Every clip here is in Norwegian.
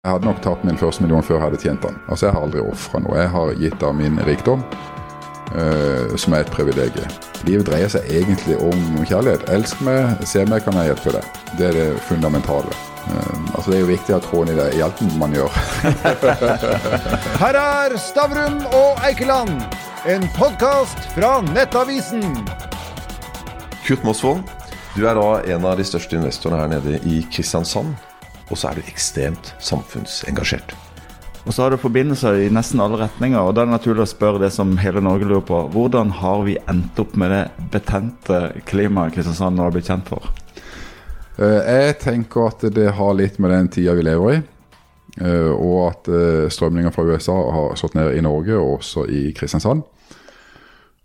Jeg hadde nok tatt min første million før jeg hadde tjent den. Altså, Jeg har aldri ofra noe. Jeg har gitt av min rikdom, uh, som er et privilegium. Livet dreier seg egentlig om kjærlighet. Elsk meg, se meg, kan jeg hjelpe deg. Det er det fundamentale. Uh, altså, Det er jo viktig å ha tråden i det i alt man gjør. Her er Stavrum og Eikeland, en podkast fra Nettavisen. Kurt Mosvold, du er da en av de største investorene her nede i Kristiansand. Og så er du ekstremt samfunnsengasjert. Og så har du forbindelser i nesten alle retninger, og da er det naturlig å spørre det som hele Norge lurer på. Hvordan har vi endt opp med det betente klimaet Kristiansand nå har blitt kjent for? Eh, Jeg tenker at det har litt med den tida vi lever i. eh, Og at eh, strømninger fra USA har slått ned i Norge, og også i Kristiansand.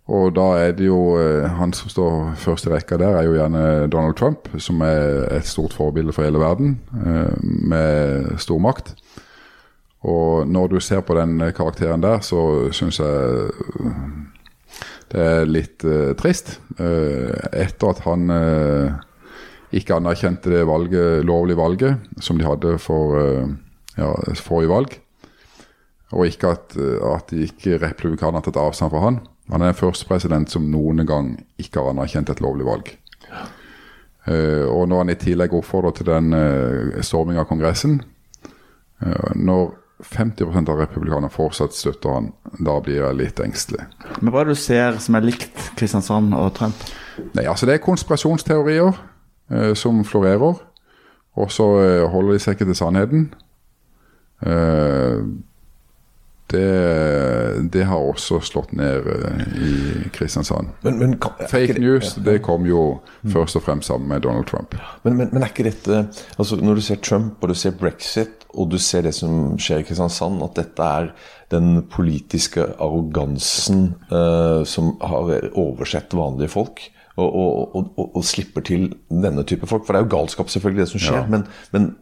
Og da er det jo eh, Han som står først i rekka der, er jo gjerne Donald Trump, som er et stort forbilde for hele verden, eh, med stor makt. Og når du ser på den karakteren der, så syns jeg det er litt eh, trist. Eh, etter at han eh, ikke anerkjente det valget, lovlige valget som de hadde for eh, ja, forrige valg. Og ikke at, at de ikke republikanerne har tatt avstand fra han. Han er den første president som noen gang ikke har anerkjent et lovlig valg. Uh, og når han i tillegg oppfordrer til den uh, storminga av Kongressen uh, Når 50% av republikanerne fortsatt støtter han, da blir jeg litt engstelig. Men hva er det du ser som er likt Kristiansand og Trump? Nei, altså Det er konspirasjonsteorier uh, som florerer. Og så eh, holder de seg ikke til sannheten. Eh, det, det har også slått ned eh, i Kristiansand. Men, men, Fake det- news det kom jo først og fremst sammen med Donald Trump. Men, men, men er ikke dette altså Når du ser Trump og du ser brexit og du ser det som skjer i Kristiansand, at dette er den politiske arrogansen eh, som har oversett vanlige folk? Og, og, og, og, slipper til denne type folk. For det er jo galskap, selvfølgelig, det som skjer. Ja. Men, men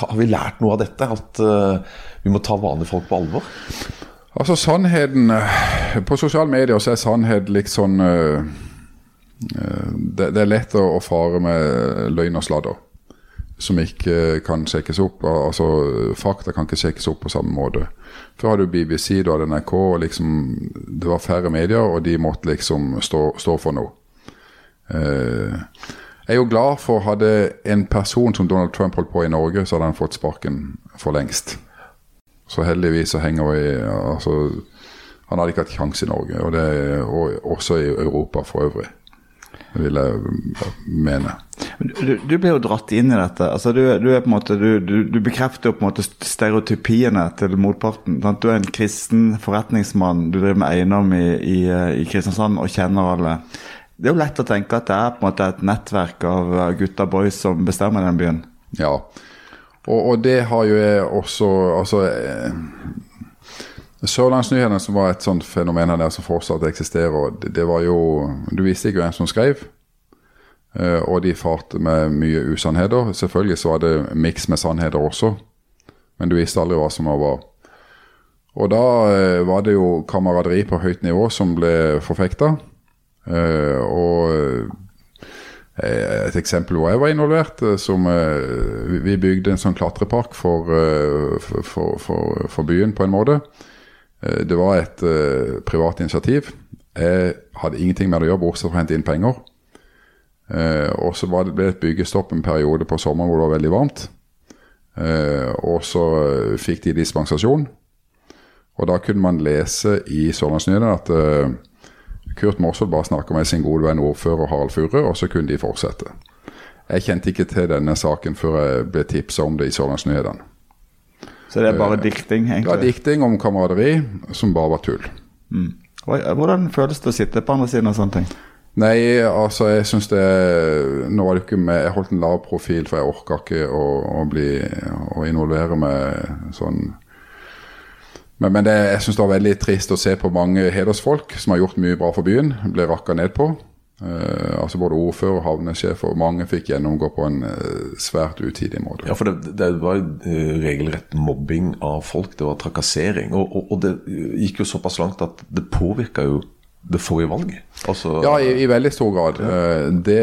har vi lært noe av dette? At uh, vi må ta vanlige folk på alvor? Altså sannheten eh, På sosiale medier så er sannhet litt sånn eh, det, det er lett å, å fare med løgn og sladder. Som ikke kan sjekkes opp. Altså Fakta kan ikke sjekkes opp på samme måte. Før hadde du BBC, du hadde NRK. og liksom Det var færre medier, og de måtte liksom stå, stå for noe. Eh, jeg er jo glad for Hadde en person som Donald Trump holdt på i Norge, så hadde han fått sparken for lengst. Så heldigvis så henger vi altså, Han hadde ikke hatt sjanse i Norge, og, det, og også i Europa for øvrig. Vil jeg mene. Du, du blir jo dratt inn i dette. altså Du, du er på en måte, du, du, bekrefter jo på en måte stereotypiene til motparten. Sant? Du er en kristen forretningsmann, du driver med eiendom i, i, i Kristiansand og kjenner alle. Det er jo lett å tenke at det er på en måte et nettverk av gutta boys som bestemmer den byen. Ja. Og, og det har jo jeg også Altså eh, Sørlandsnyhetene, som var et sånt fenomen her der som fortsatt eksisterer, det, det var jo Du visste ikke hvem som skrev. Eh, og de farte med mye usannheter. Selvfølgelig så var det miks med sannheter også, men du visste aldri hva som var. Og da eh, var det jo kameraderi på høyt nivå som ble forfekta. Eh, og eh, et eksempel hvor jeg var involvert, eh, som vi- bygde en sånn klatrepark for, for, for, for, byen, på en måte. Det var et uh, privat initiativ. Jeg hadde ingenting med det å gjøre, bortsett fra å hente inn penger. Uh, og så ble det et byggestopp en periode på sommeren hvor det var veldig varmt. Uh, og så fikk de dispensasjon. Og da kunne man lese i Sørlandsnyhetene at Kurt Morsvold bare snakka med sin gode venn ordfører Harald Furre, og så kunne de fortsette. Jeg kjente ikke til denne saken før jeg ble tipsa om det i Sørlandsnyhetene. Så det er bare dikting, Det var dikting om kameraderi som bare var tull. Mm. Hvordan føles det å sitte på andre siden av sånne ting? Nei, altså jeg syns det Nå var det ikke med Jeg holdt en lav profil, for jeg orka ikke å, å bli Å involvere meg sånn Men, men det, jeg syns det var veldig trist å se på mange hedersfolk som har gjort mye bra for byen, ble rakka ned på. Uh, altså Både ordfører, havnesjef og mange fikk gjennomgå på en uh, svært utidig måte. Ja, for det, det var uh, regelrett mobbing av folk. Det var trakassering. Og, og, og det gikk jo såpass langt at det påvirka jo det forrige valget? Altså, Ja, i, i veldig stor grad. Eh, Det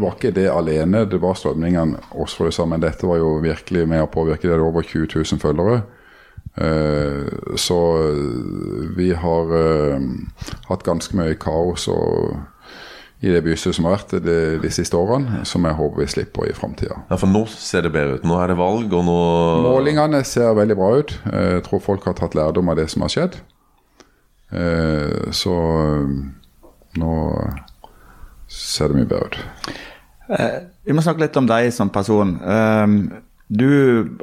var ikke det alene, det var strømningene også, for det men dette var jo virkelig med å påvirke. Det Det er over 20 000 følgere. Eh, Så vi har eh, hatt ganske mye kaos og, i det bystyret som har vært de, de siste årene, som jeg håper vi slipper i framtida. Ja, For nå ser det bedre ut. Nå er det valg, og nå Målingene ser veldig bra ut. Eh, Jeg tror folk har tatt lærdom av det som har skjedd. Eh, Så eh, nå ser det mye bedre ut. Eh, vi må snakke litt om deg som person. Du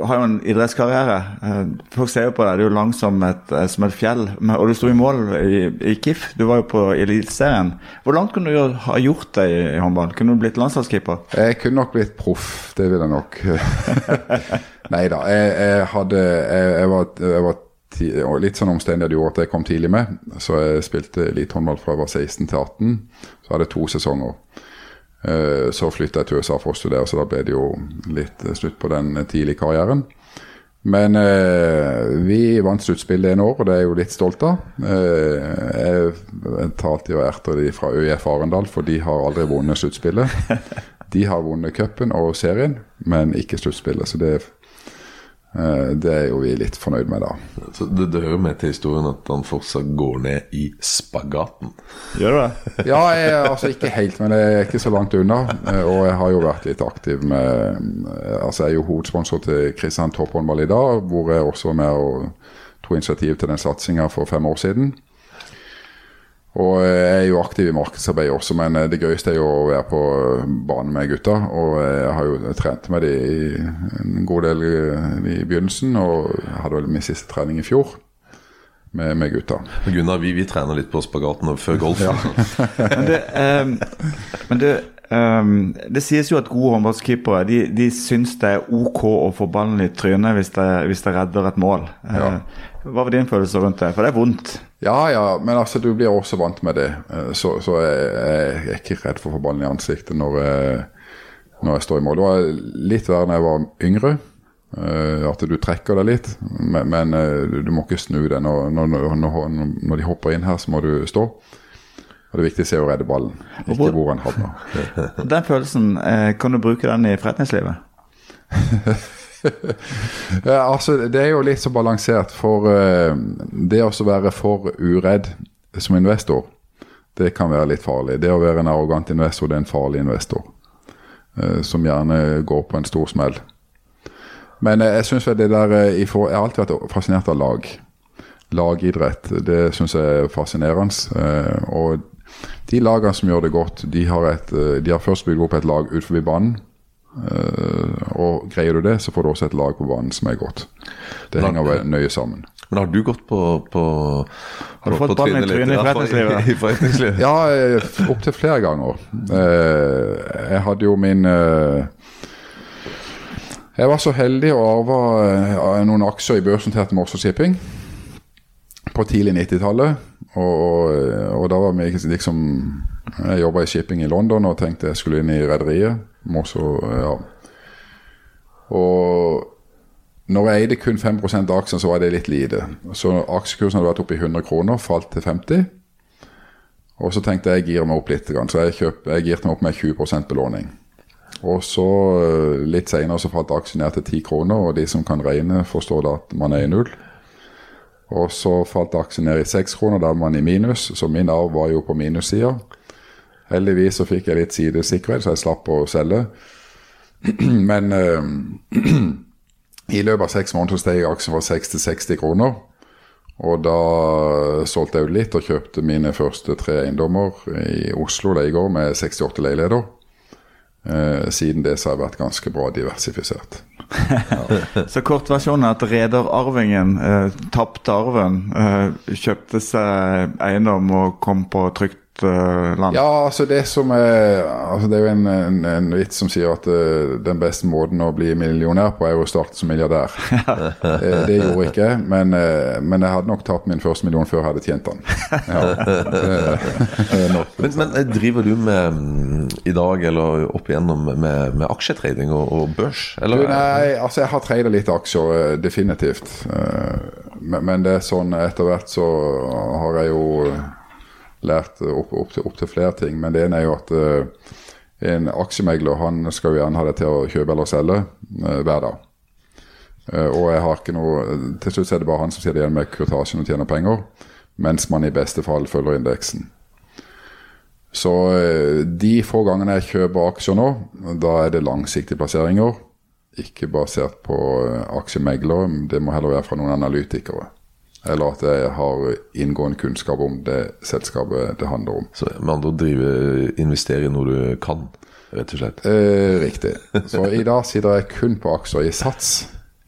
har jo en idrettskarriere. Eh, folk ser jo på deg, du er jo lang som et, eh, som et fjell. Og du sto i mål i, i KIF, du var jo på Eliteserien. Hvor langt kunne du ha gjort deg i håndball? Kunne du blitt landslagskeeper? Jeg kunne nok blitt proff, det vil jeg nok. Nei da. Jeg, jeg hadde Jeg, jeg var, jeg var ti, litt sånn omstendighet gjorde at jeg kom tidlig med. Så jeg spilte elitehåndball fra jeg var 16 til 18. Så hadde jeg to sesonger. Eh, Så flytta jeg til USA for å studere, så da ble det jo litt eh, slutt på den tidlige karrieren. Men eh, vi vant sluttspillet en år, og det er jeg jo litt stolt av. Eh, jeg, tar alltid og erter de fra ØIF Arendal, for de har aldri vunnet sluttspillet. De har vunnet cupen og serien, men ikke sluttspillet. Så det, eh, det er jo vi litt fornøyd med, da. Så det, det hører med til historien at han fortsatt går ned i spagaten. Gjør du det? Ja, jeg, altså ikke helt, men jeg er ikke så langt unna. Eh, Og jeg har jo vært litt aktiv med eh, Altså, jeg er jo hovedsponsor til Kristian Topphåndball i dag, hvor jeg også var med og tok initiativ til den satsinga for fem år siden. Og jeg er jo aktiv i markedsarbeid også, men eh, det gøyeste er jo å være på banen med gutta. Og jeg har jo trent med dem i en god del i, begynnelsen, og hadde vel min siste trening i fjor med, med gutta. Gunnar, vi, vi trener litt på spagaten før golf. Men det, um, men det, um, det sies jo at gode håndballkeepere de, de syns det er ok å få ballen i trynet hvis det, hvis det redder et mål. Ja. Eh, Hva var din følelse rundt det? For det er vondt. Ja, ja, men altså du blir også vant med det. Eh, Så, så jeg, jeg er ikke redd for å få ballen i ansiktet når jeg, når jeg står i mål. Det var litt verre da jeg var yngre. eh, At du trekker deg litt, men, men eh, du må ikke snu deg. Når, når, når, de hopper inn her, så må du stå. Og Det viktigste er å redde ballen, ikke hvor- hvor han havner. Den følelsen, eh, kan du bruke den i forretningslivet? Altså, det er jo litt så balansert, for uh, det å være for uredd som investor, det kan være litt farlig. Det å være en arrogant investor, det er en farlig investor. Uh, som gjerne går på en stor smell. Men eh, jeg synes vel det der i for, Jeg har alltid vært fascinert av lag. Lagidrett. Det syns jeg er fascinerende. og de lagene som gjør det godt, de har, et, de har først bygd opp et lag utenfor banen. Eh, og greier du det, så får du også et lag på banen som er godt. Det henger vel nøye sammen. Men har du gått på, på Har du fått på ballen i trynet i Ja, forretningslivet? I forretningslivet. Ja, opptil flere ganger. Eh, Jeg hadde jo min eh, Jeg var så heldig å arve noen aksjer i børsnoterte Moss Shipping på tidlig 90-tallet. Og, og, da var vi liksom Jeg jobba i shipping i London og tenkte jeg skulle inn i rederiet. Ja. Og når jeg eide kun 5 av aksjen, så var det litt lite. Så aksjekursen hadde vært oppe i 100 kroner, falt til 50. Og så tenkte jeg jeg girer meg opp litt, så jeg, kjøp, jeg girte meg opp med 20% belåning. Og så eh, litt senere så falt aksjen ned til 10 kroner, og de som kan regne, forstår da at man er i null. Og så falt aksjen ned i 6 kroner, da var man i minus, så min arv var jo på minussida. Heldigvis så fikk jeg litt sidesikkerhet, så jeg slapp å selge. Men eh, i løpet av seks måneder steg aksjen fra 6 til 60 kroner. Og da solgte jeg ut litt og kjøpte mine første tre eiendommer i Oslo det i går med 68 leiligheter. Eh, siden det så har jeg vært ganske bra diversifisert. Så kortversjonen er at rederarvingen uh, tapte arven, uh, kjøpte seg eiendom og kom på trygt eh, land. Ja, altså det som er altså Det er jo en, en, en vits som sier at uh, den beste måten å bli millionær på, er jo å starte som milliardær. det, det gjorde jeg ikke, men, uh, men jeg hadde nok tapt min første million før jeg hadde tjent den. Ja. Men, men eh, driver du med mm, i dag, eller opp igjennom, med, med aksjetrading og, og børs? Eller? nei, altså jeg har tradet litt aksjer, eh, definitivt. Uh, Men, men det er sånn etter hvert så har jeg jo lært opp, opp, til, opp til flere ting. Men det ene er jo at eh, en aksjemegler han skal jo gjerne ha det til å kjøpe eller selge eh, hver dag. Eh, og jeg har ikke noe Til slutt er det bare han som sitter igjen med kurtasjen og tjener penger, mens man i beste fall følger indeksen. Så eh, de få gangene jeg kjøper aksjer nå, da er det langsiktige plasseringer. Ikke basert på eh, aksjemeglere, det må heller være fra noen analytikere. Eller at jeg har inngående kunnskap om det selskapet det handler om. Så med andre ord investere i noe du kan, rett og slett. Eh, riktig. Så i dag sitter jeg kun på aksjer i Sats.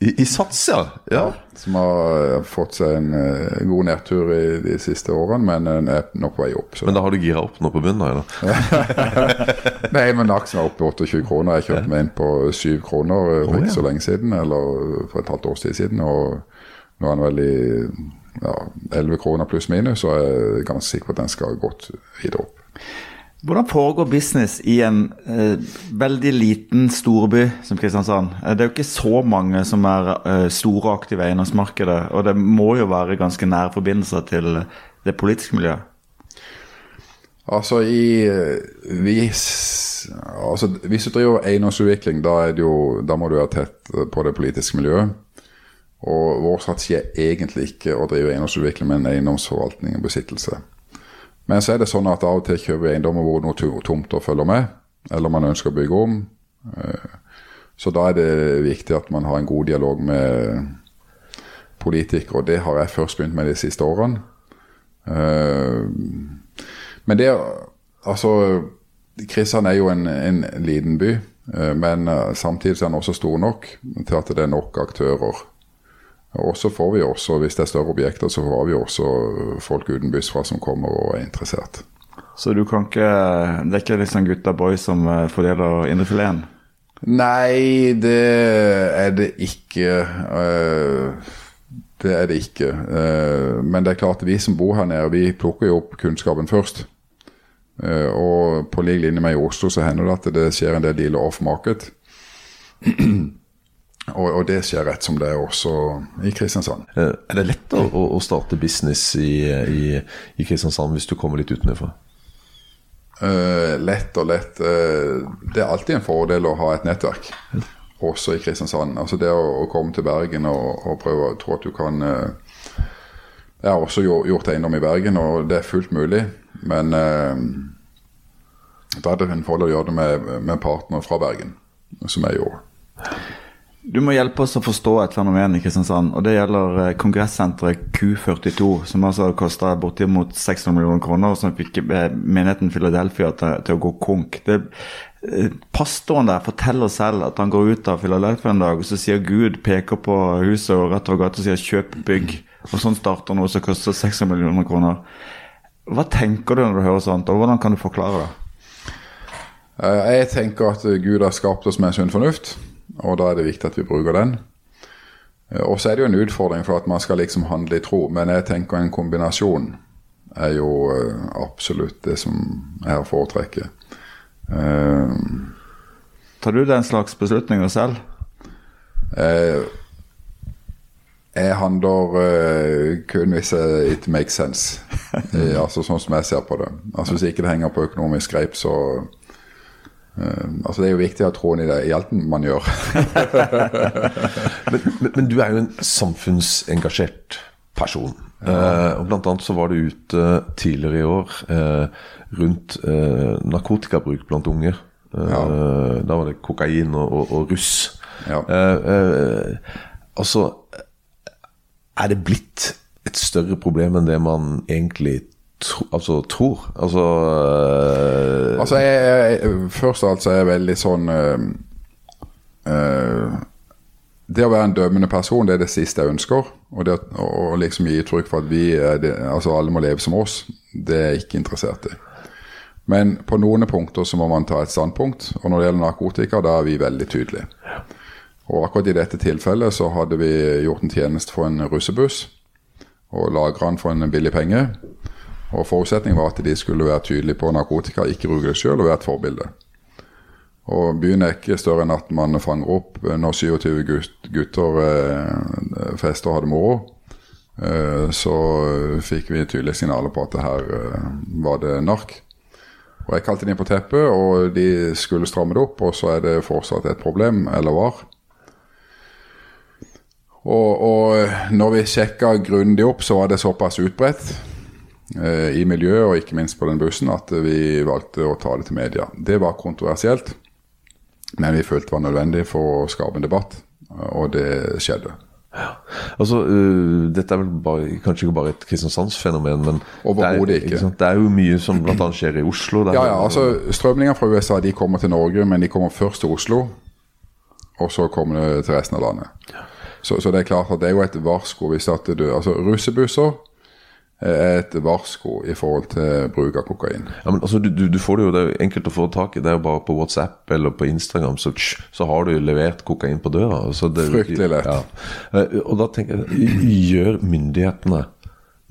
I, i Sats, ja. ja. Som har fått seg en uh, god nedtur i de siste årene, men den er nå på vei opp. Så. Men da har du gira opp nå på bunnen? Eller? Nei, men aksjen er oppe 28 kroner. Jeg kjøpte meg inn på 7 kroner for Oh, ikke ja. så lenge siden, eller for et halvt års tid siden. Og nå er den vel i ja, 11 kroner pluss minus, så er jeg ganske sikker på at den skal godt videre opp. Hvordan foregår business i en eh, veldig liten storby som Kristiansand? Eh, Det er jo ikke så mange som er eh, store og aktive i eiendomsmarkedet, og det må jo være ganske nære forbindelser til det politiske miljøet. Altså i hvis, altså, hvis du driver eiendomsutvikling, da, er jo, da må du være tett på det politiske miljøet. Og vår strategi er egentlig ikke å drive eiendomsutvikling, men eiendomsforvaltning og besittelse. Men så er det sånn at av og til kjøper vi eiendommer hvor noe tomt tomter følger med, eller man ønsker å bygge om. Eh, Så da er det viktig at man har en god dialog med politikere, og det har jeg først begynt med de siste årene. Eh, Men det Altså, Kristian er jo en, en liten by, eh, men samtidig er den også stor nok til at det er nok aktører. Og så får vi også, hvis det er større objekter, så får vi også folk uten buss fra som kommer og er interessert. Så du kan ikke Det er ikke liksom gutta boys som eh, fordeler indrefileten? Nei, det er det ikke. eh, Det er det ikke. Men det er klart, vi som bor her nede, vi plukker jo opp kunnskapen først. Og på lik linje med i Oslo så hender det at det skjer en del dealer off market. Og, og det skjer rett som det er også i Kristiansand. Eh, Er det lett å, å- starte business i, i, i Kristiansand hvis du kommer litt utenfra? Uh, lett og lett. uh, det er alltid en fordel å ha et nettverk, også i Kristiansand. Altså det å, å komme til Bergen og, og prøve å tro at du kan uh, Jeg har også gjort, eiendom i Bergen, og det er fullt mulig. Men eh, da er det en fordel å gjøre det med, med partner fra Bergen, som jeg gjorde. Du må hjelpe oss å forstå et fenomen i Kristiansand, og det gjelder eh, kongressenteret Q42, som altså kosta bortimot 600 millioner kroner, og som fikk eh, menigheten Philadelphia til, til å gå konk. Det, eh, pastoren der forteller selv at han går ut av Philadelphia en dag, og så sier Gud, peker på huset og rett over gata og sier 'kjøp bygg'. Og sånn starter noe som koster 600 millioner kroner. Hva tenker du når du hører sånt, og hvordan kan du forklare det? Jeg tenker at Gud har skapt oss med sunn fornuft, og da er det viktig at vi bruker den. Eh, Og så er det jo en utfordring for at man skal liksom handle i tro, men jeg tenker en kombinasjon er jo eh, absolutt det som jeg foretrekker. Eh, Tar du den slags beslutninger selv? Jeg handler kun hvis it makes sense. Altså Sånn som jeg ser på det. Altså Hvis ikke det henger på økonomisk greip, så eh, Altså Det er jo viktig å ha troen i det i alt man gjør. Men, men, men du er jo en samfunnsengasjert person. Eh, og Blant annet så var du ute tidligere i år uh, rundt uh, narkotikabruk blant unge. Eh, Da var det kokain og, og, og russ. Ja. Altså Er det blitt et større problem enn det man egentlig tro, altså, tror? Altså eh, Altså, jeg, jeg, først og alt så er jeg veldig sånn eh, eh, Det å være en dømmende person, det er det siste jeg ønsker. Og det å liksom gi uttrykk for at vi det, altså alle må leve som oss, det er jeg ikke interessert i. Men på noen punkter så må man ta et standpunkt, og når det gjelder narkotika, da er vi veldig tydelige. Og akkurat i dette tilfellet så hadde vi gjort en tjeneste for en russebuss, og lagra den for en billig penge. Og Forutsetningen var at de skulle være tydelige på narkotika, ikke bruke det sjøl og være et forbilde. Og Byen er ikke større enn at man fanger opp når 27 gutter eh, fester og har det moro. eh, så fikk vi tydelige signaler på at det her eh, var det nark. Og Jeg kalte dem på teppet, og de skulle stramme det opp, og så er det fortsatt et problem, eller var. Og, og når vi sjekka grundig opp, så var det såpass utbredt eh, i miljøet, og ikke minst på den bussen, at vi valgte å ta det til media. Det var kontroversielt, men vi følte det var nødvendig for å skape en debatt, og det skjedde. Altså, uh, Dette er vel bare, kanskje ikke bare et Kristiansandsfenomen, men det er, ikke. Ikke det er jo mye som bl.a. skjer i Oslo. Ja, ja, altså Strømninger fra USA de kommer til Norge, men de kommer først til Oslo. Og så kommer det til resten av landet. Så, så det er klart at det er jo et varsko hvis at du Altså russebusser er et varsko i forhold til bruk av kokain. Ja, men altså, du, du, får det jo, det er jo enkelt å få tak i. Det er jo bare på WhatsApp eller på Instagram, så, så har du levert kokain på døra. Det, Fryktelig lett. Ja. Eh, Og da tenker jeg, gjør myndighetene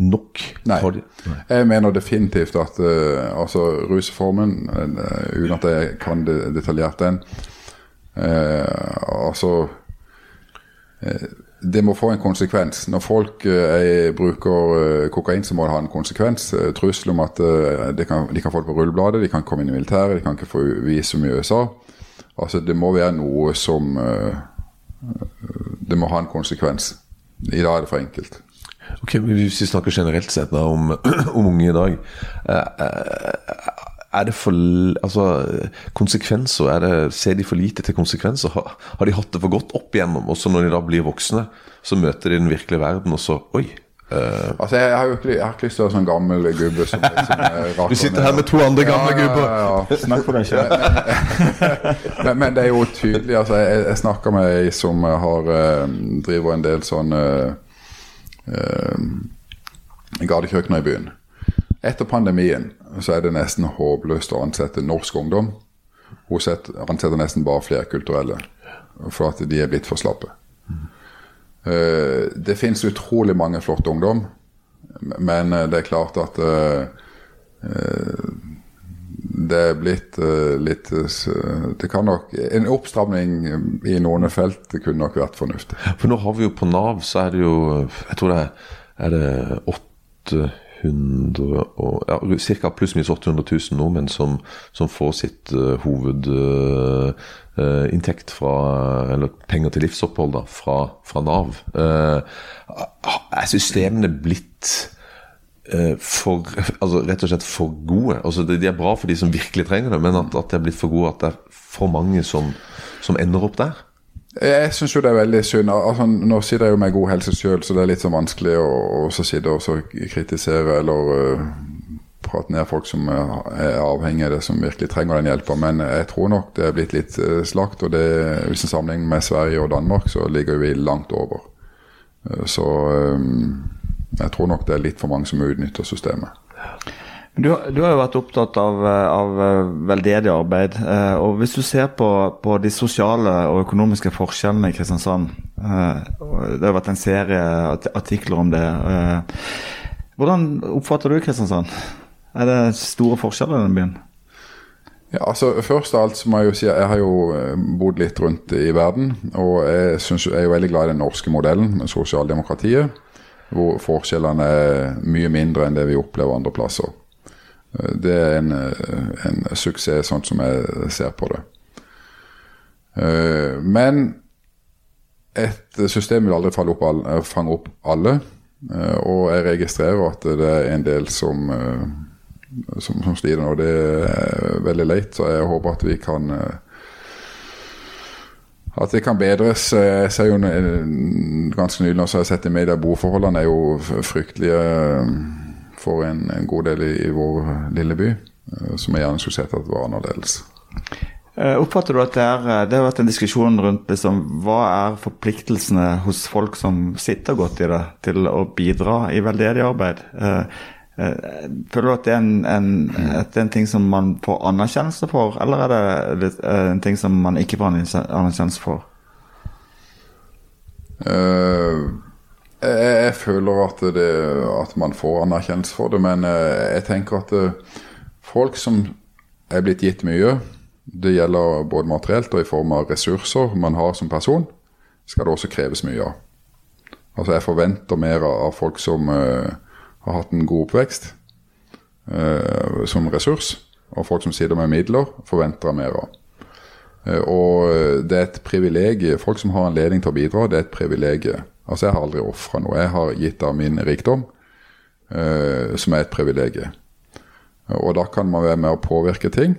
nok? Nei. De, Jeg mener definitivt at uh, altså rusreformen, eh, uten at jeg kan det detaljert den uh, Altså eh, Det må få en konsekvens. Når folk eh, er, bruker eh, kokain, så må det ha en konsekvens. Eh, Trussel om at eh, de, kan, de kan få det på rullebladet, de kan komme inn i militæret, de kan ikke få visum i USA. Altså Det må være noe som eh, Det må ha en konsekvens. I dag er det for enkelt. Ok, men Hvis vi snakker generelt sett da, om, om unge i dag eh, eh, Er det for Altså, konsekvenser er det, Ser de for lite til konsekvenser? Har, har de hatt det for godt opp igjennom? Og så når de da blir voksne, så møter de den virkelige verden, og så Oi! Uh, Altså, jeg, har jo ikke, jeg har ikke lyst til å være sånn gammel gubbe som, som er Du sitter her med to andre gamle ja, gubber. Ja, ja, Snakk for deg selv. Men, men det er jo tydelig altså, Jeg, jeg snakker med ei som har eh, driver en del sånn uh, gatekjøkkener i byen. Etter pandemien så er det nesten håpløst å ansette norsk ungdom. Hun setter, ansetter nesten bare flerkulturelle, for at de er blitt for slappe. Eh, det finnes utrolig mange flotte ungdom, men eh, det er klart at eh, det er blitt litt Det kan nok En oppstramning i noen felt kunne nok vært fornuftig. For nå har vi jo på Nav, så er det jo Jeg tror det er, er det 800 og ja, Ca. pluss-minus 800 000 nordmenn som, som får sitt uh, hovedinntekt fra Eller penger til livsopphold da, fra, fra Nav. Uh, er systemene blitt eh, for, altså rett og slett for gode. Altså de er bra for de som virkelig trenger det, men at, at de er blitt for gode, at det er for mange som, som ender opp der. Jeg syns jo det er veldig synd. Altså, nå sitter jeg jo med god helse sjøl, så det er litt sånn vanskelig å, å sitte og kritisere eller uh, prate ned folk som er avhengige avhengig av det, som virkelig trenger den hjelpa. Men jeg tror nok det er blitt litt uh, slakt. Og det, hvis en sammenligner med Sverige og Danmark, så ligger vi langt over. Uh, så um, jeg tror nok det er litt for mange som utnytter systemet. Du, du har jo vært opptatt av, eh, av eh, veldedig arbeid. eh, og Hvis du ser på, på de sosiale og økonomiske forskjellene i Kristiansand eh, Det har vært en serie artikler om det. eh, hvordan oppfatter du Kristiansand? Er det store forskjeller i den byen? Ja, altså Først av alt så må jeg jo si at jeg har jo eh, bodd litt rundt i verden. Og jeg, synes, jeg er jo veldig glad i den norske modellen med sosialdemokratiet. Hvor forskjellene er mye mindre enn det vi opplever andre plasser. Det er en, en suksess, sånn som jeg ser på det. Eh, Men et system vil aldri eh, fange opp alle. Eh, Og jeg registrerer at det er en del som som, som sliter nå. Det er veldig leit, så jeg håper at vi kan At det kan bedres. Jeg ser jo ganske nylig nå jeg har sett i media boforholdene er jo fryktelige for en, en god del i, i vår lille by. eh, Som jeg gjerne skulle sett at var annerledes. Eh, Oppfatter du at det er eh, Det har vært en diskusjon rundt liksom, hva er forpliktelsene hos folk som sitter godt i det, til å bidra i veldedig arbeid? Eh, eh, Føler du at det en, en, at det er en ting som man får anerkjennelse for, eller er det litt, eh, en ting som man ikke får anerkjen- anerkjennelse for? Eh, jeg, føler at, det, at man får anerkjennelse for det, men eh, jeg tenker at eh, folk som er blitt gitt mye, det gjelder både materielt og i form av ressurser man har som person, skal det også kreves mye av. Altså jeg forventer mer av folk som eh, har hatt en god oppvekst som ressurs. Og folk som sitter med midler, forventer jeg mer av. Og det er et privilegium. Folk som har anledning til å bidra, det er et privilegium. Altså jeg har aldri ofra noe. Jeg har gitt av min rikdom, eh, som er et privilegium. Og da kan man være med å påvirke ting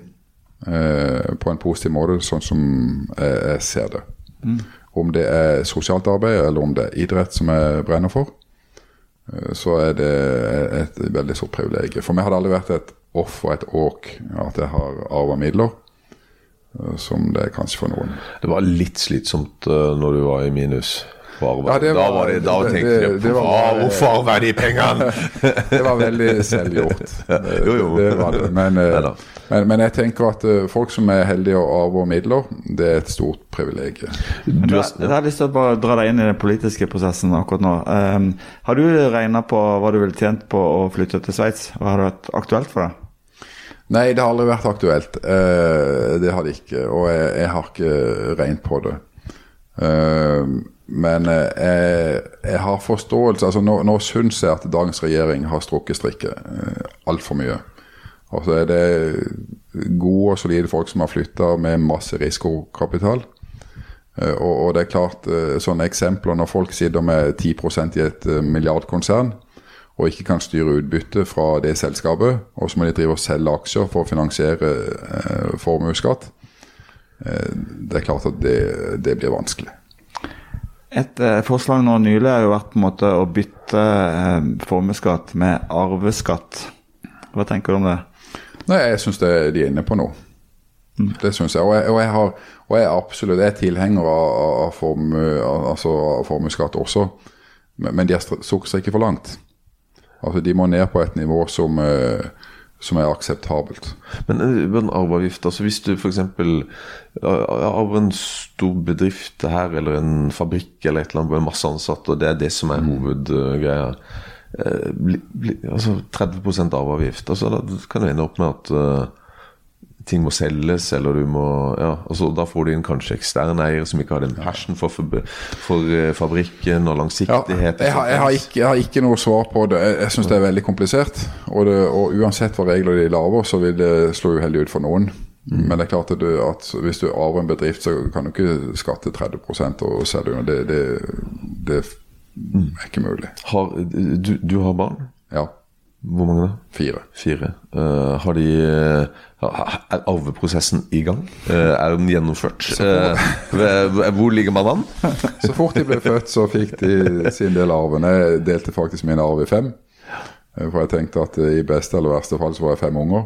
eh, på en positiv måte, sånn som jeg, jeg ser det. Om det er sosialt arbeid, eller om det er idrett som jeg brenner for, eh, så er det et veldig stort privilegium. For meg har det aldri vært et offer, et åk, at jeg har arva midler, eh, som det er kanskje for noen. Det var litt slitsomt uh, når du var i minus. Ja, det da var- var det, da det- tenkte det- jeg det var "Hva, bare- Hvorfor var de pengene? Det var veldig selvgjort. Jo, jo. Det var det. Men, eh, men, men jeg tenker at eh, folk som er heldige og arver midler, det er et stort privilegium. Du Jeg, har, jeg har lyst til å bare dra deg inn i den politiske prosessen akkurat nå. Um, har du regna på hva du ville tjent på å flytte til Sveits? Har det vært aktuelt for deg? Nei, det har aldri vært aktuelt. Uh, det har det ikke. Og jeg, jeg har ikke regnet på det. Eh, men eh, jeg, jeg har forståelse altså Nå, nå syns jeg at dagens regjering har strukket strikket eh, altfor mye. Og så er det gode og solide folk som har flytta med masse risikokapital. Eh, og, og det er klart, eh, sånne eksempler når folk sitter med 10% i et milliardkonsern og ikke kan styre utbytte fra det selskapet, og så må de drive og selge aksjer for å finansiere eh, formuesskatt. Det er klart at det, det blir vanskelig. Et eh, forslag nå nylig har jo vært på en måte å bytte eh, formuesskatt med arveskatt. Hva tenker du om det? Nei, jeg syns de er inne på noe. Det syns jeg. Og jeg, og jeg, har, og jeg er absolutt jeg er tilhenger av, av, formuesskatt altså formuesskatt også, men, men de har str- strukket seg ikke for langt. Altså, De må ned på et nivå som, eh, som er akseptabelt. men eh, med en arveavgift altså Hvis du f.eks. arver en stor bedrift her, eller en fabrikk eller et eller annet med masse ansatte, og det er det som er hovedgreia eh, altså 30 arveavgift. Altså, da kan du ende opp med at eh, ting må selges, eller du må ja, altså, Da får du inn kanskje eksterne eiere som ikke har den passion for, for, for eh, fabrikken og langsiktighet. Ja, jeg, har, jeg, har ikke, jeg har ikke noe svar på det. Jeg, jeg syns det er veldig komplisert. Og, det, og uansett hva regler de lager, så vil det slå uheldig ut for noen. Men det er klart at, du, at hvis du arver en bedrift, så kan du ikke skatte 30 og selge under. Det, det, det er ikke mulig. Har, du, du har barn? Ja. Hvor mange da? Fire. Fire. Uh, har de uh, Er arveprosessen i gang? Uh, er den gjennomført? Hvor ligger man an? Så fort de ble født, så fikk de sin del av arven. Jeg delte faktisk min arv i fem. For jeg tenkte at i beste eller verste fall så var jeg fem unger.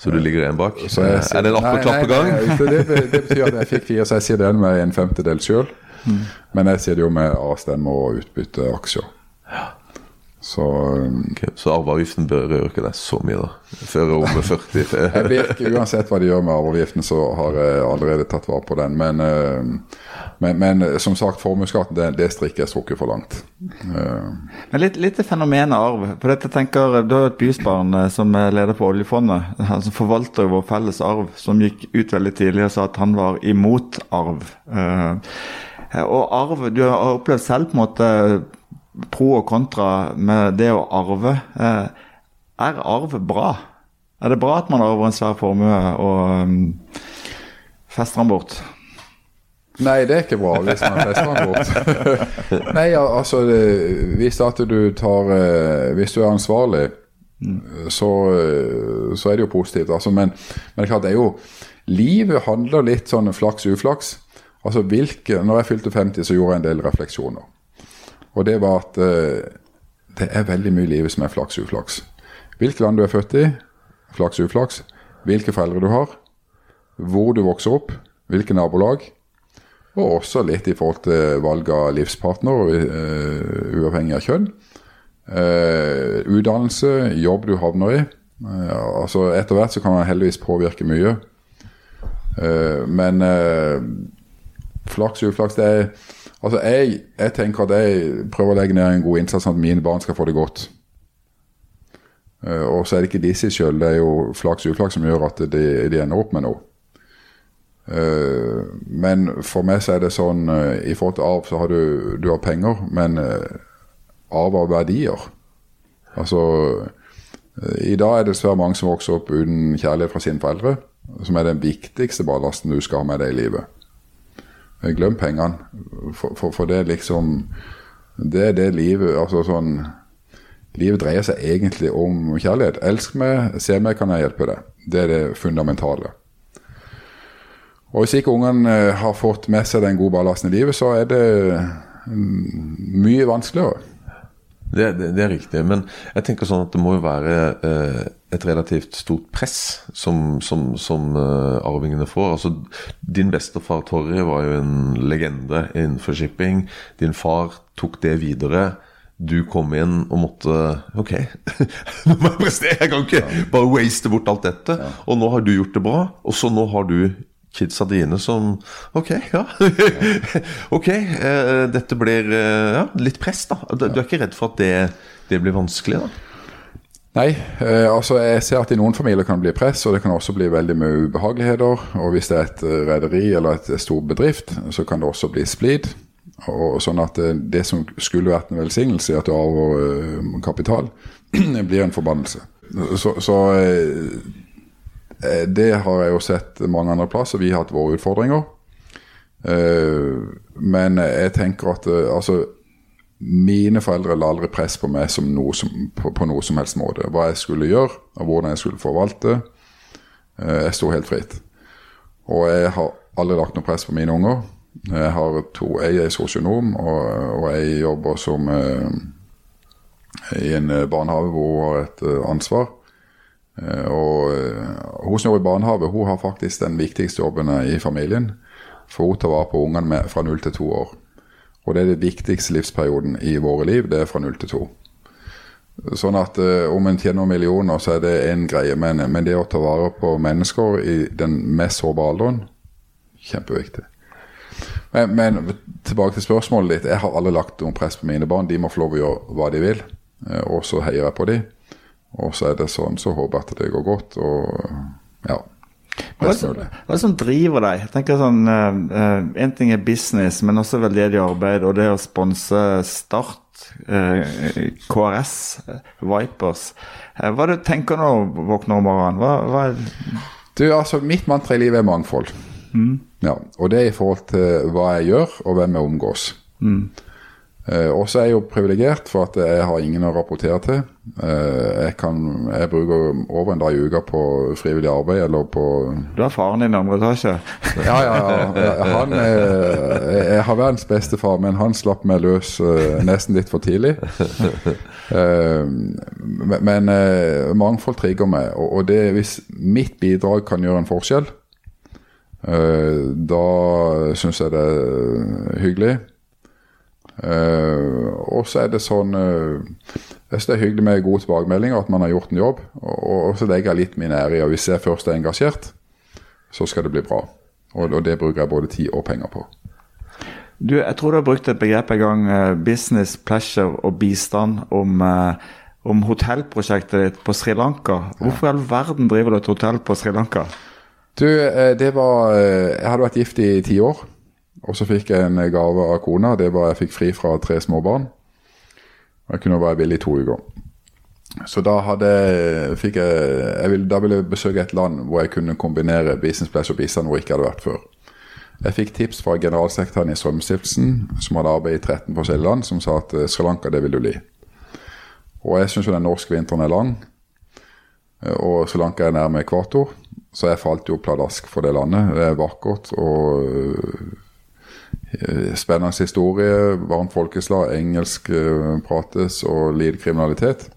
Så du ligger en bak? Sier- er det en Nei, appeklapp på nei, gang? nei, Det, det, det betyr at jeg fikk fire, så jeg sier den med en femtedel sjøl. Men jeg sier det jo med avstemme og utbytte aksjer. Så okay, Ok, så arveavgiften berører ikke deg så mye, da? Før om 40 jeg vet ikke, uansett hva de gjør med arveavgiften, så har jeg allerede tatt vare på den. Men, uh, men, men som sagt, formuesskatten det, det strikker jeg strukket for langt. Uh, Men litt, litt til fenomenet arv. For dette tenker, Du har jo et bysbarn eh, som er leder for oljefondet. Han som forvalter vår felles arv, som gikk ut veldig tidlig og sa at han var imot arv. Eh, og arv Du har opplevd selv på en måte pro og kontra med det å arve. Eh, er arv bra? Er det bra at man arver en svær formue og um, fester den bort? Nei, det er ikke bra hvis man fester den bort. Nei, altså det, Hvis at du tar eh, Hvis du er ansvarlig, så, eh, så er det jo positivt. Altså, men, men det er klart, det er jo Livet handler litt sånn flaks-uflaks. Altså, hvilke, når jeg fylte 50, så gjorde jeg en del refleksjoner. Og det var at eh, det er veldig mye i livet som er flaks-uflaks. Hvilket land du er født i, flaks-uflaks. Hvilke foreldre du har. Hvor du vokser opp. Hvilke nabolag. Og også litt i forhold til valg av livspartner, uh, uavhengig av kjønn. Uh, utdannelse, jobb du havner i. Uh, altså Etter hvert så kan man heldigvis påvirke mye. Men flaks uflaks det er Altså jeg, jeg tenker at jeg prøver å legge ned en god innsats sånn at mine barn skal få det godt. Eh, og så er det ikke de seg sjøl, det er jo flaks uflaks som gjør at de, de ender opp med noe. Eh, men for meg så er det sånn eh, I forhold til arv så har du, du har penger, men arv av verdier Altså I dag er det dessverre mange som vokser opp uten kjærlighet fra sine foreldre, som er den viktigste ballasten du skal ha med deg i livet. Glem pengene, for, for, for det er liksom Det er det livet Altså sånn Livet dreier seg egentlig om kjærlighet. Elsk meg, se meg, kan jeg hjelpe deg. Det er det fundamentale. Og hvis ikke ungene eh, har fått med seg den gode ballasten i livet, så er det mm, mye vanskeligere. Det, det, det er riktig. Men jeg tenker sånn at det må jo være eh, et relativt stort press som, som, som eh, arvingene får. Altså, din bestefar Torry var jo en legende innenfor shipping. Din far tok det videre. Du kom inn og måtte Ok, nå må jeg prestere! Jeg kan ikke bare waste bort alt dette. Og nå har du gjort det bra, og så nå har du kidsa dine som Ok, ja. ok, eh, dette blir eh, ja, litt press, da. Du, du er ikke redd for at det, det blir vanskelig, da? Nei, eh, altså jeg ser at i noen familier kan det bli press, og det kan også bli veldig mye ubehageligheter. Og hvis det er et eh, rederi eller et stor bedrift, så kan det også bli splid. Og sånn at det som skulle vært en velsignelse, at du arver kapital, blir en forbannelse. Så, så det har jeg jo sett mange andre plasser. Vi har hatt våre utfordringer. Eh, men jeg tenker at eh, altså Mine foreldre la aldri press på meg noe som, på, på noe som helst måte. Hva jeg skulle gjøre, og hvordan jeg skulle forvalte. Eh, jeg sto helt fritt. Og jeg har aldri lagt noe press på mine unger. Jeg har to, jeg er sosionom, og, og jeg jobber som eh, i en eh, barnehage hvor hun har et eh, ansvar. Eh, og eh, hun som jobber i barnehage, hun har faktisk den viktigste jobben eh, i familien. For hun tar vare på ungene fra null til to år. Og det er den viktigste livsperioden i våre liv. Det er fra null til to. Sånn at uh, om en tjener millioner, så er det en greie. Men, men det å ta vare på mennesker i den mest sårbare alderen, kjempeviktig. Men, men tilbake til spørsmålet ditt. Jeg har aldri lagt noe press på mine barn. De må få lov å gjøre hva de vil. Og så heier jeg på dem. Og så er det sånn, så håper jeg at det går godt. Og ja. Hva er, som, hva er det som driver deg? Jeg tenker sånn, uh, En ting er business, men også veldedig arbeid og det å sponse Start, uh, KRS, Vipers. Uh, hva er det du tenker når du våkner om morgenen? Hva, hva er, Du, altså, mitt mantra i livet er mangfold. Ja, og det er i forhold til hva jeg gjør, og hvem jeg omgås. Eh, og så er jeg jo privilegert for at jeg har ingen å rapportere til. Eh, jeg, kan, jeg bruker over en dag i uka på frivillig arbeid eller på du har faren din i andre etasje. Ja, ja, ja. Han, er, jeg har verdens beste far, men han slapp meg løs eh, nesten litt for tidlig. Eh, men men eh, mangfold trigger meg, og, og det, hvis mitt bidrag kan gjøre en forskjell, eh, da syns jeg det er hyggelig. Eh, og så er det sånn uh, Jeg syns det er hyggelig med gode tilbakemeldinger, at man har gjort en jobb. Og, og så legger jeg litt min ære i og Hvis jeg først er engasjert, så skal det bli bra. Og, og det bruker jeg både tid og penger på. Du, jeg tror du har brukt et begrep en gang, eh, business, pleasure og bistand, om, om hotellprosjektet ditt på Sri Lanka. Hvorfor i all verden driver du et hotell på Sri Lanka? Du, det var Jeg hadde vært gift i ti år. Og så fikk jeg en gave av kona. Det var jeg fikk fri fra tre små barn. Og jeg kunne være villig i to uker. Så da hadde fikk jeg, jeg ville, Da ville jeg besøke et land hvor jeg kunne kombinere business place og bistand hvor jeg ikke hadde vært før. Jeg fikk tips fra generalsekretæren i Strømstiftelsen, som hadde arbeidet i 13 forskjellige land, som sa at eh, Sri Lanka, det vil du bli. Og jeg syns jo den norske vinteren er lang, eh, og Sri Lanka er nærme ekvator. Så jeg falt jo pladask for det landet. Det er vakkert og øh, spennende historie, varmt folkeslag, engelsk øh, prates og lite kriminalitet.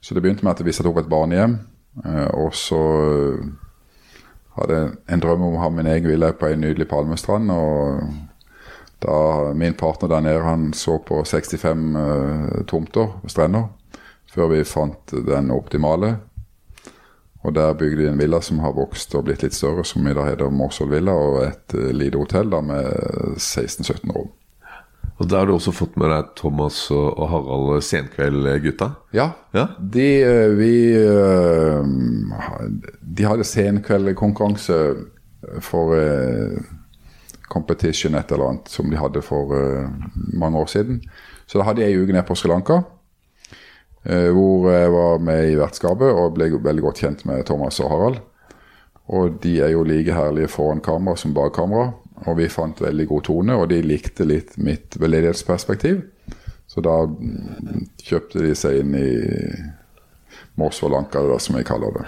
Så det begynte med at vi satte opp et barnehjem, øh, og så hadde jeg en drøm om å ha min egen villa på en nydelig palmestrand. og da Min partner der nede han så på 65 tomter tomter, strender, før vi fant den optimale. Og der bygde de en villa som har vokst og blitt litt større, som i dag heter Morsvoll villa, og et eh, lite hotell da med 16-17 rom. Og da har du også fått med deg Thomas og, Harald Senkveld-gutta? Ja, Ja. de eh, vi eh, De hadde senkveldkonkurranse for competition et eller annet som de hadde for mange år siden. Så da hadde jeg ei uke ned på Sri Lanka. Eh, hvor jeg var med i vertskapet og ble veldig godt kjent med Thomas og Harald. Og de er jo like herlige foran kamera som bak kamera. Og vi fant veldig god tone, og de likte litt mitt veldedighetsperspektiv. Så da mm, kjøpte de seg inn i Morsvoll-Anka, det som jeg kaller det.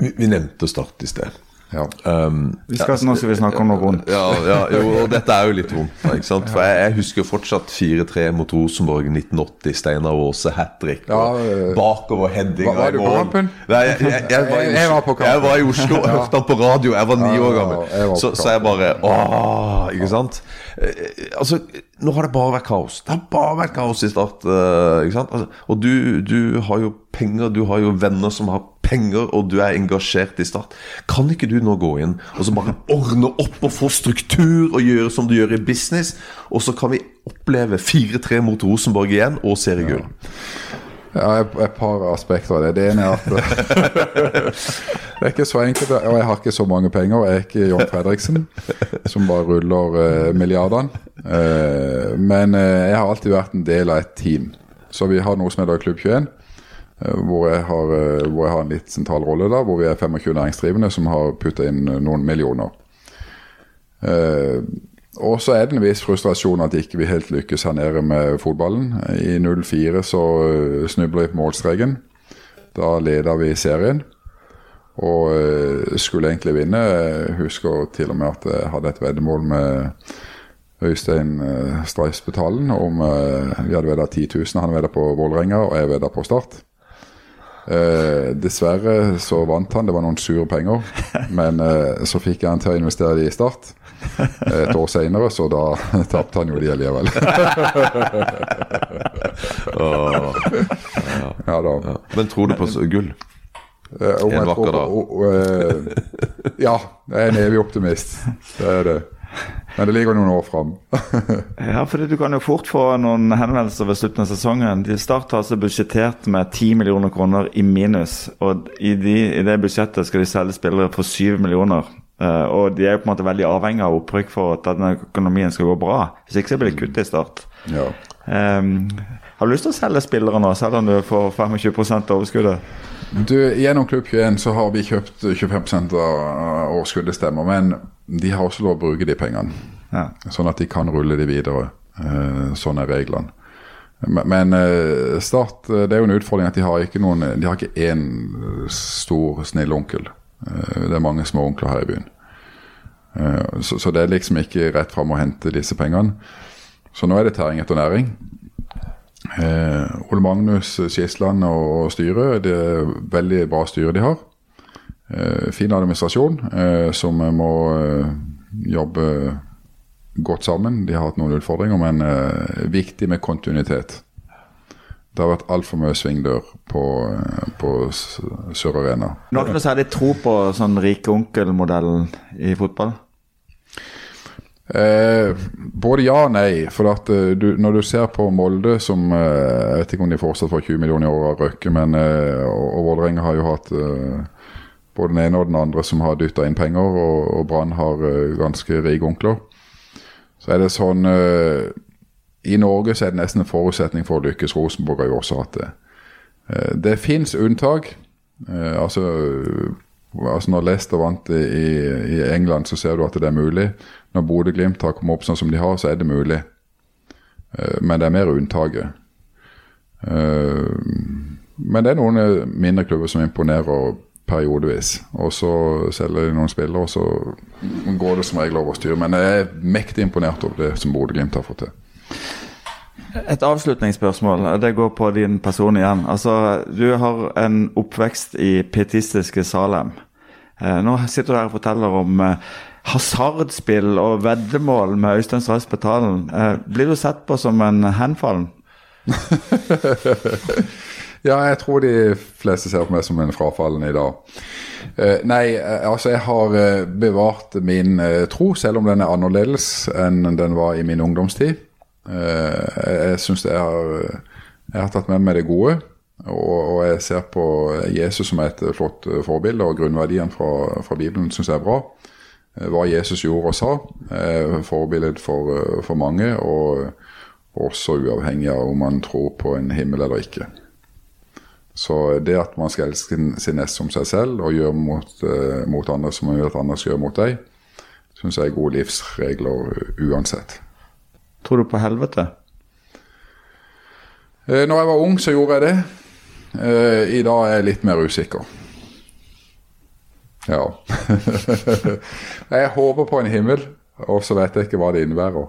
Vi, vi nevnte Start i sted. Ja. Um, Vi skal, nå skal vi snakke om noe vondt. ja, ja, jo, og dette er jo litt vondt. Ikke sant? For jeg, jeg husker fortsatt 4-3 mot Rosenborg 1980. Steinar Aase hat trick. Ja, og øh, bakover heading. Var- var du på kampen? Nei, jeg, jeg, jeg, var i Jeg- jeg var på kampen. jeg var i Oslo og hørte han på radio. Jeg var ni Ja, år gammel. Så, så jeg bare Åh, ikke sant? Eh, Altså, nå har det bare vært kaos. Det har bare vært kaos i Start. eh, ikke sant? Altså, og du, du har jo penger, du har jo venner som har penger, og du er engasjert i Start. Kan ikke du nå gå inn og så bare ordne opp og få struktur og gjøre som du gjør i business, og så kan vi oppleve 4-3 mot Rosenborg igjen og seriegull? Ja, et, par aspekter av det. Det ene er at det er ikke så enkelt. Og jeg har ikke så mange penger. Jeg er ikke John Fredriksen, som bare ruller eh, milliardene. Eh, men eh, jeg har alltid vært en del av et team. Så vi har noe som heter Klubb 21. eh, Hvor jeg, har, eh, hvor jeg har en litt sentral rolle, da, hvor vi er 25 næringsdrivende som har putta inn noen millioner. Eh, og så er det en viss frustrasjon at ikke vi helt lykkes her nede med fotballen. I 04 så snubler vi på målstreken. Da leder vi serien. Og uh, skulle egentlig vinne. Jeg husker til og med at jeg hadde et veddemål med Øystein uh, Streisbetalen om uh, Vi hadde vedda 10 000. Han vedda på Vålerenga, og jeg vedda på Start. Eh, dessverre så vant han, det var noen sure penger. Men eh, så fikk jeg han til å investere de i Start eh, et år seinere, så da tapte han jo de allikevel. ja da. Men tror du på gull? Eh, En vakker dag. eh, ja, jeg er en evig optimist. Det er det. Men det ligger noen år fram. Ja, for du kan jo fort få noen henvendelser ved slutten av sesongen. De Start har altså budsjettert med 10 millioner kroner i minus. Og i, de, i det budsjettet skal de selge spillere for 7 millioner. Uh, og de er jo på en måte veldig avhengig av opprykk for at denne økonomien skal gå bra. Hvis ikke så blir det kutt i Start. Ja. Um, har du lyst til å selge spillere nå, selv om du får 25 av overskuddet? Du, Gjennom Klubb 21 så har vi kjøpt 25 av overskuddet, stemmer. Men de har også lov å bruke de pengene. Ja. Sånn at de kan rulle de videre. Eh, sånn er reglene. Men, eh, Start, eh, det er jo en utfordring at de har ikke noen De har ikke én stor, snill onkel. Det er mange små onkler her i byen. Så, det er liksom ikke rett fram å hente disse pengene. Så nå er det tæring etter næring. Ole Magnus Skisland og styret, det er veldig bra styre de har. Eh, fin administrasjon eh, som må eh, jobbe godt sammen. De har hatt noen utfordringer, men viktig med kontinuitet. Det har vært altfor mye svingdør på, på Sør Arena. Du har ikke noe særlig tro på sånn rike onkel-modellen i fotball? Eh, både ja og nei. For at du, når du ser på Molde, som eh, Jeg vet ikke om de fortsatt får 20 millioner i året av Røkke, men eh, og, og Vålerenga har jo hatt eh, både den ene og den andre som har dytta inn penger, og, og Brann har uh, ganske rike onkler. Så er det sånn uh, I Norge så er det nesten en forutsetning for å lykkes. Rosenborg har jo også hatt det. Uh, det fins unntak. Altså, altså Når Leicester vant i, i England, så ser du at det er mulig. Når Bodø-Glimt har kommet opp sånn som de har, så er det mulig. Men det er mer unntaket. Men det er noen mindre klubber som imponerer periodevis. Og så selger de noen spillere, og så går det som regel over styr. Men jeg er mektig imponert over det som Bodø-Glimt har fått til. Et avslutningsspørsmål. Det går på din person igjen. Altså, Du har en oppvekst i pietistiske Salem. Eh, nå sitter du her og forteller om eh, hasardspill og veddemål med Øystein Strauss Betalen. Eh, blir du sett på som en henfallen? Ja, jeg tror de fleste ser på meg som en frafallen i dag. Eh, nei, eh, altså jeg har eh, bevart min tro, selv om den er annerledes enn den var i min ungdomstid. Jeg syns jeg, jeg har tatt med meg det gode. Og, jeg ser på Jesus som et flott forbilde, og grunnverdiene fra, fra Bibelen syns jeg er bra. hva Jesus gjorde og sa. er Forbilde for, for mange, og også uavhengig av om man tror på en himmel eller ikke. Så det at man skal elske sin, neste som seg selv, og gjøre mot, uh, mot andre som man vil at andre skal gjøre mot deg, syns jeg er gode livsregler uansett. Tror du på helvete? Eh, når jeg var ung, så gjorde jeg det. Eh, I dag er jeg litt mer usikker. Ja. jeg håper på en himmel, og så vet jeg ikke hva det innebærer.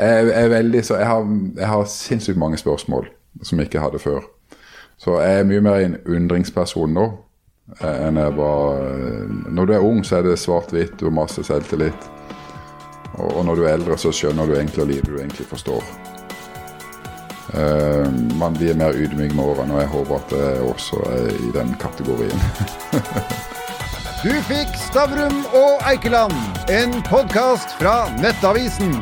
Jeg, er veldig, så jeg har, jeg har sinnssykt mange spørsmål som jeg ikke hadde før. Så jeg er mye mer en undringsperson nå eh, enn jeg var Når du er ung, så er det svart-hvitt, du har masse selvtillit. Og, når du er eldre, så skjønner du egentlig livet du egentlig forstår. Uh, man blir mer ydmyk med årene, og jeg håper at jeg også er i den kategorien. Du fikk Stavrum og Eikeland, en podkast fra Nettavisen.